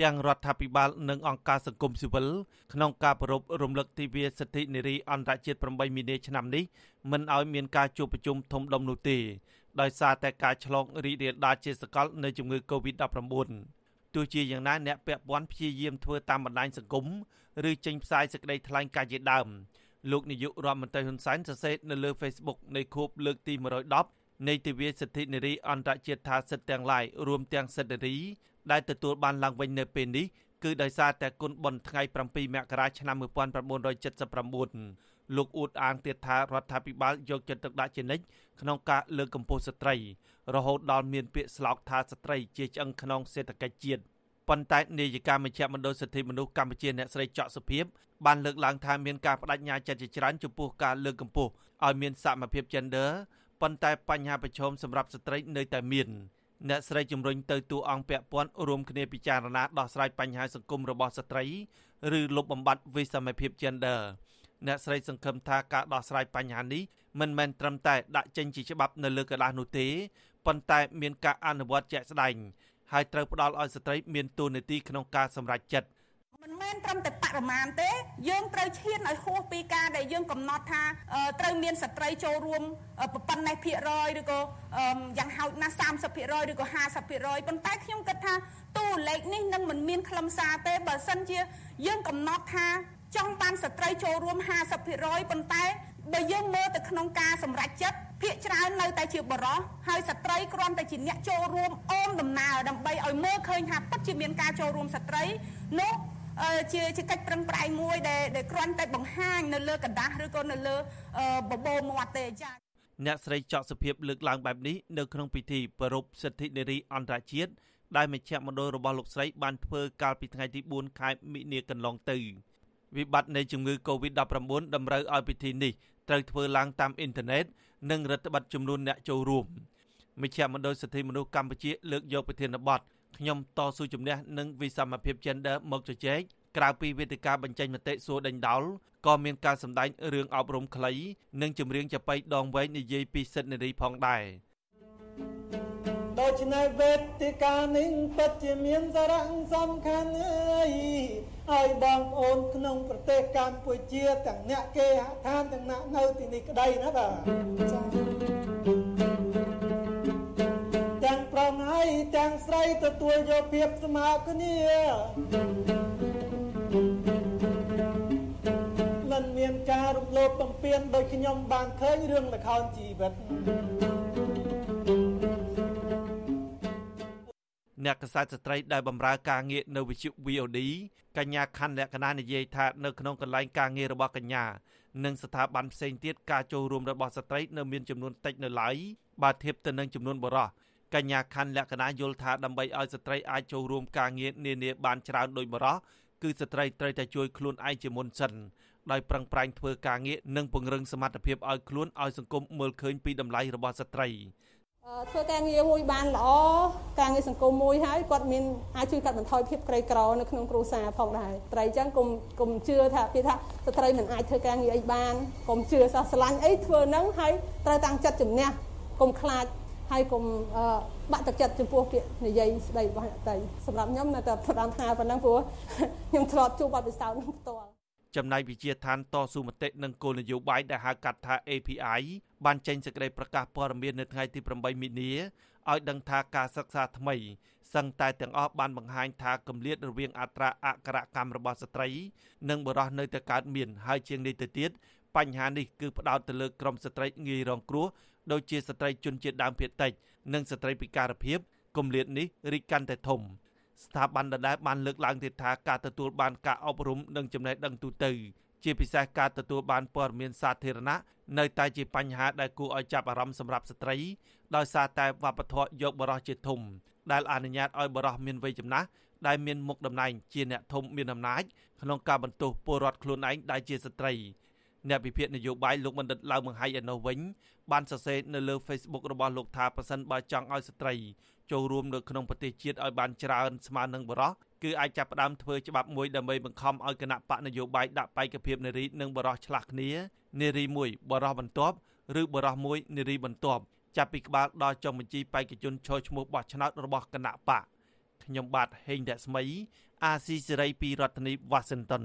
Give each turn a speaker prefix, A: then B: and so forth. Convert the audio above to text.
A: ទាំងរដ្ឋាភិបាលនិងអង្គការសង្គមស៊ីវិលក្នុងការប្រពរំលឹកទិវាសិទ្ធិនារីអន្តរជាតិ8មីនាឆ្នាំនេះមិនឲ្យមានការជួបប្រជុំធំដុំនោះទេដោយសារតែការឆ្លងរីករាលដាលជាសកលនៃជំងឺ Covid-19 ទោះជាយ៉ាងណាអ្នកពាក់ព័ន្ធព្យាយាមធ្វើតាមបណ្ដាញសង្គមឬចេញផ្សាយសេចក្តីថ្លែងការណ៍ជាដើមលោកនាយករដ្ឋមន្ត្រីហ៊ុនសែនសរសេរនៅលើ Facebook នៃខួបលើកទី110នៃទិវាសិទ្ធិនារីអន្តរជាតិថាសិទ្ធិទាំងឡាយរួមទាំងសិទ្ធិនារី ដែលទទួលបានឡើងវិញនៅពេលនេះគឺដោយសារតែគុណបុណ្យថ្ងៃ7មករាឆ្នាំ1979លោកអួតអាងទៀតថារដ្ឋាភិបាលយកចិត្តទុកដាក់ជានិច្ចក្នុងការលើកកម្ពស់ស្ត្រី រហូតដល់មានពាក្យស្លោកថាស្ត្រីជាឆ្អឹងខ្នងសេដ្ឋកិច្ចជាតិប៉ុន្តែនាយិកាមជ្ឈមណ្ឌលសិទ្ធិមនុស្សកម្ពុជាអ្នកស្រីចော့សុភាពបានលើកឡើងថាមានការបដិញ្ញាចិត្តជាច្រើនចំពោះការលើកកម្ពស់ឲ្យមានសមភាព gender ប៉ុន្តែបញ្ហាប្រឈមសម្រាប់ស្ត្រីនៅតែមាន អ្នកស្រីជំរុញទៅទូអង្គពាក់ព័ន្ធរួមគ្នាពិចារណាដោះស្រាយបញ្ហាសង្គមរបស់ស្ត្រីឬលុបបំបាត់វិសមភាព gender អ្នកស្រីសង្ឃឹមថាការដោះស្រាយបញ្ហានេះមិនមែនត្រឹមតែដាក់ចេញជាច្បាប់នៅលើក្រដាសនោះទេប៉ុន្តែមានការអនុវត្តជាក់ស្ដែងហើយត្រូវផ្ដល់ឲ្យស្ត្រីមានតួនាទីក្នុងការសម្រេចចិត្ត
B: មិនមែនត្រឹមតែបរិមាណទេ យើងត្រូវឈានឲ្យហួសពីការដែលយើងកំណត់ថាត្រូវមានស្ត្រីចូលរួមប៉ុណ្ណេះភាគរយឬក៏យ៉ាងហោចណាស់30%ឬក៏50%ប៉ុន្តែខ្ញុំគិតថាតួលេខនេះនឹងមិនមានខ្លឹមសារទេបើសិនជាយើងកំណត់ថាចង់បានស្ត្រីចូលរួម50%ប៉ុន្តែបើយើងមើលទៅក្នុងការសម្រេចចិត្តភាកច្រើននៅតែជាបរោះហើយស្ត្រីគ្រាន់តែជាអ្នកចូលរួមអូនដំណើរដើម្បីឲ្យមើលឃើញថាពិតជាមានការចូលរួមស្ត្រីនោះ ជាជាកិច្ចប្រឹងប្រែងមួយដែលដែលគ្រាន់តែបង្ហាញនៅលើกระดาษឬក៏នៅលើបបោមាត់ទេចា៎
A: អ្នកស្រីចော့សុភាពលើកឡើងបែបនេះនៅក្នុងពិធីប្រពៃសិទ្ធិនារីអន្តរជាតិដែលមជ្ឈមណ្ឌលរបស់លោកស្រីបានធ្វើកាលពីថ្ងៃទី4ខែមិនិនាកន្លងទៅវិបត្តិនៃជំងឺ Covid-19 តម្រូវឲ្យពិធីនេះត្រូវធ្វើឡើងតាមអ៊ីនធឺណិតនិងរដ្ឋបတ်ចំនួនអ្នកចូលរួមមជ្ឈមណ្ឌលសិទ្ធិមនុស្សកម្ពុជាលើកយកប្រធានបទ ខ្ញុំតស៊ូជំនះនឹងវិសមភាព gender មកជជែកក្រៅពីវេទិកាបញ្ចេញមតិសួរដេញដោលក៏មានការសម្ដែងរឿងអប់រំខ្លីនិងចម្រៀងចាប៉ីដងវែងនិយាយពីសិទ្ធិនារីផងដែរ
C: ដូច្នេះវេទិកានេះពិតជាមានសារៈសំខាន់អើយឲ្យបងប្អូនក្នុងប្រទេសកម្ពុជាទាំងអ្នកគេហដ្ឋានទាំងអ្នកនៅទីនេះក្តីណាបាទចា៎ ទាំងស្រីទទួលយកភាពស្មើគ្នាមិនមានការរំលោភបំពានដោយខ្ញុំបានឃើញរឿងល្ខោនជីវិត
A: អ្នកកសែតស្ត្រីដែលបម្រើការងារនៅវិទ្យុ VOD កញ្ញាខណ្ឌលក្ខណៈនិយាយថានៅក្នុងកន្លែងការងាររបស់កញ្ញានិងស្ថាប័នផ្សេងទៀតការចូលរួមរបស់ស្ត្រីនៅមានចំនួនតិចនៅឡើយបើធៀបទៅនឹងចំនួនបុរស កញ្ញាខណ្ឌលក្ខណៈយល់ថាដើម្បីឲ្យស្ត្រីអាចចូលរួមការងារនានាបានច្រើនដោយបរិះគឺស្ត្រីត្រូវតែជួយខ្លួនឯងជាមុនសិនដោយប្រឹងប្រែងធ្វើការងារនិងពង្រឹងសមត្ថភាពឲ្យខ្លួនឲ្យសង្គមមើលឃើញពីតម្លៃរបស់ស្ត្រី
D: ធ្វើការងារមួយបានល្អការងារសង្គមមួយហើយគាត់មានអាចជួយកាត់បន្ថយភាពក្រីក្រនៅក្នុងគ្រួសារផងដែរត្រីអញ្ចឹងគុំគុំជឿថាពីថាស្ត្រីមិនអាចធ្វើការងារអីបានកុំជឿសោះស្រឡាញ់អីធ្វើនឹងហើយត្រូវតាំងចិត្តជំនះកុំខ្លាច ហើយកុំបាក់ទឹកចិត្តចំពោះពាក្យនិយាយស្ដីរបស់អ្នកតីសម្រាប់ខ្ញុំនៅតែផ្ដាំថ្នាប៉ុណ្ណឹងព្រោះខ្ញុំធ្លាប់ជួបបទពិសោធន៍នឹងផ្ទាល់
A: ចំណែកវិជាឋានតស៊ូមតិនិងគោលនយោបាយដែលហៅកាត់ថា API បានចេញសេចក្តីប្រកាសព័ត៌មាននៅថ្ងៃទី8មីនាឲ្យដឹងថាការសិក្សាថ្មីសឹងតែទាំងអស់បានបង្ហាញថាគម្លាតរវាងអត្រាអក្ខរកម្មរបស់ស្ត្រី និងបុរសនៅតែកើតមានហើយជាងនេះទៅទៀតបញ្ហានេះគឺផ្ដោតទៅលើក្រុមស្ត្រីងាយរងគ្រោះ ដូចជាស្ត្រីជនជាតិដើមភាគតិច និងស្ត្រីពិការភាពគម្លាតនេះរីកកាន់តែធំស្ថាប័នដដែលបានលើកឡើងទៀតថាការទទួលបានការអប់រំនិងចំណេះដឹងទូទៅជាពិសេសការទទួលបានព័ត៌មានសាធារណៈនៅតែជាបញ្ហាដែលគួរឲ្យចាប់អារម្មណ៍សម្រាប់ស្ត្រីដោយសារតែវប្បធម៌យកបរោះជាធំដែលអនុញ្ញាតឲ្យបរោះមានវ័យចំណាស់ដែលមានមុខតំណែងជាអ្នកធំមានអំណាចក្នុងការបន្ទោសពលរដ្ឋខ្លួនឯងដែលជាស្ត្រី អ្នកវិភាគនយោបាយលោកបណ្ឌិតឡៅមង្ហៃឯនោះវិញបានសរសេរនៅលើ Facebook របស់លោកថាប្រសិនបើចង់ឲ្យស្ត្រីចូលរួមនៅក្នុងប្រទេសជាតិឲ្យបានច្រើនស្មើនឹងបរោះគឺអាចចាប់ផ្ដើមធ្វើច្បាប់មួយដើម្បីបង្ខំឲ្យគណៈបកនយោបាយដាក់បេក្ខភាពនារីនិងបរោះឆ្លាស់គ្នានារីមួយបរោះបន្ទាប់ឬបរោះមួយនារីបន្ទាប់ចាប់ពីក្បាលដល់ចុងបញ្ជីបេក្ខជនឈរឈ្មោះបោះឆ្នោតរបស់គណៈបកខ្ញុំបាទហេងរស្មី អាស៊ីសេរីពីរដ្ឋធានី Washington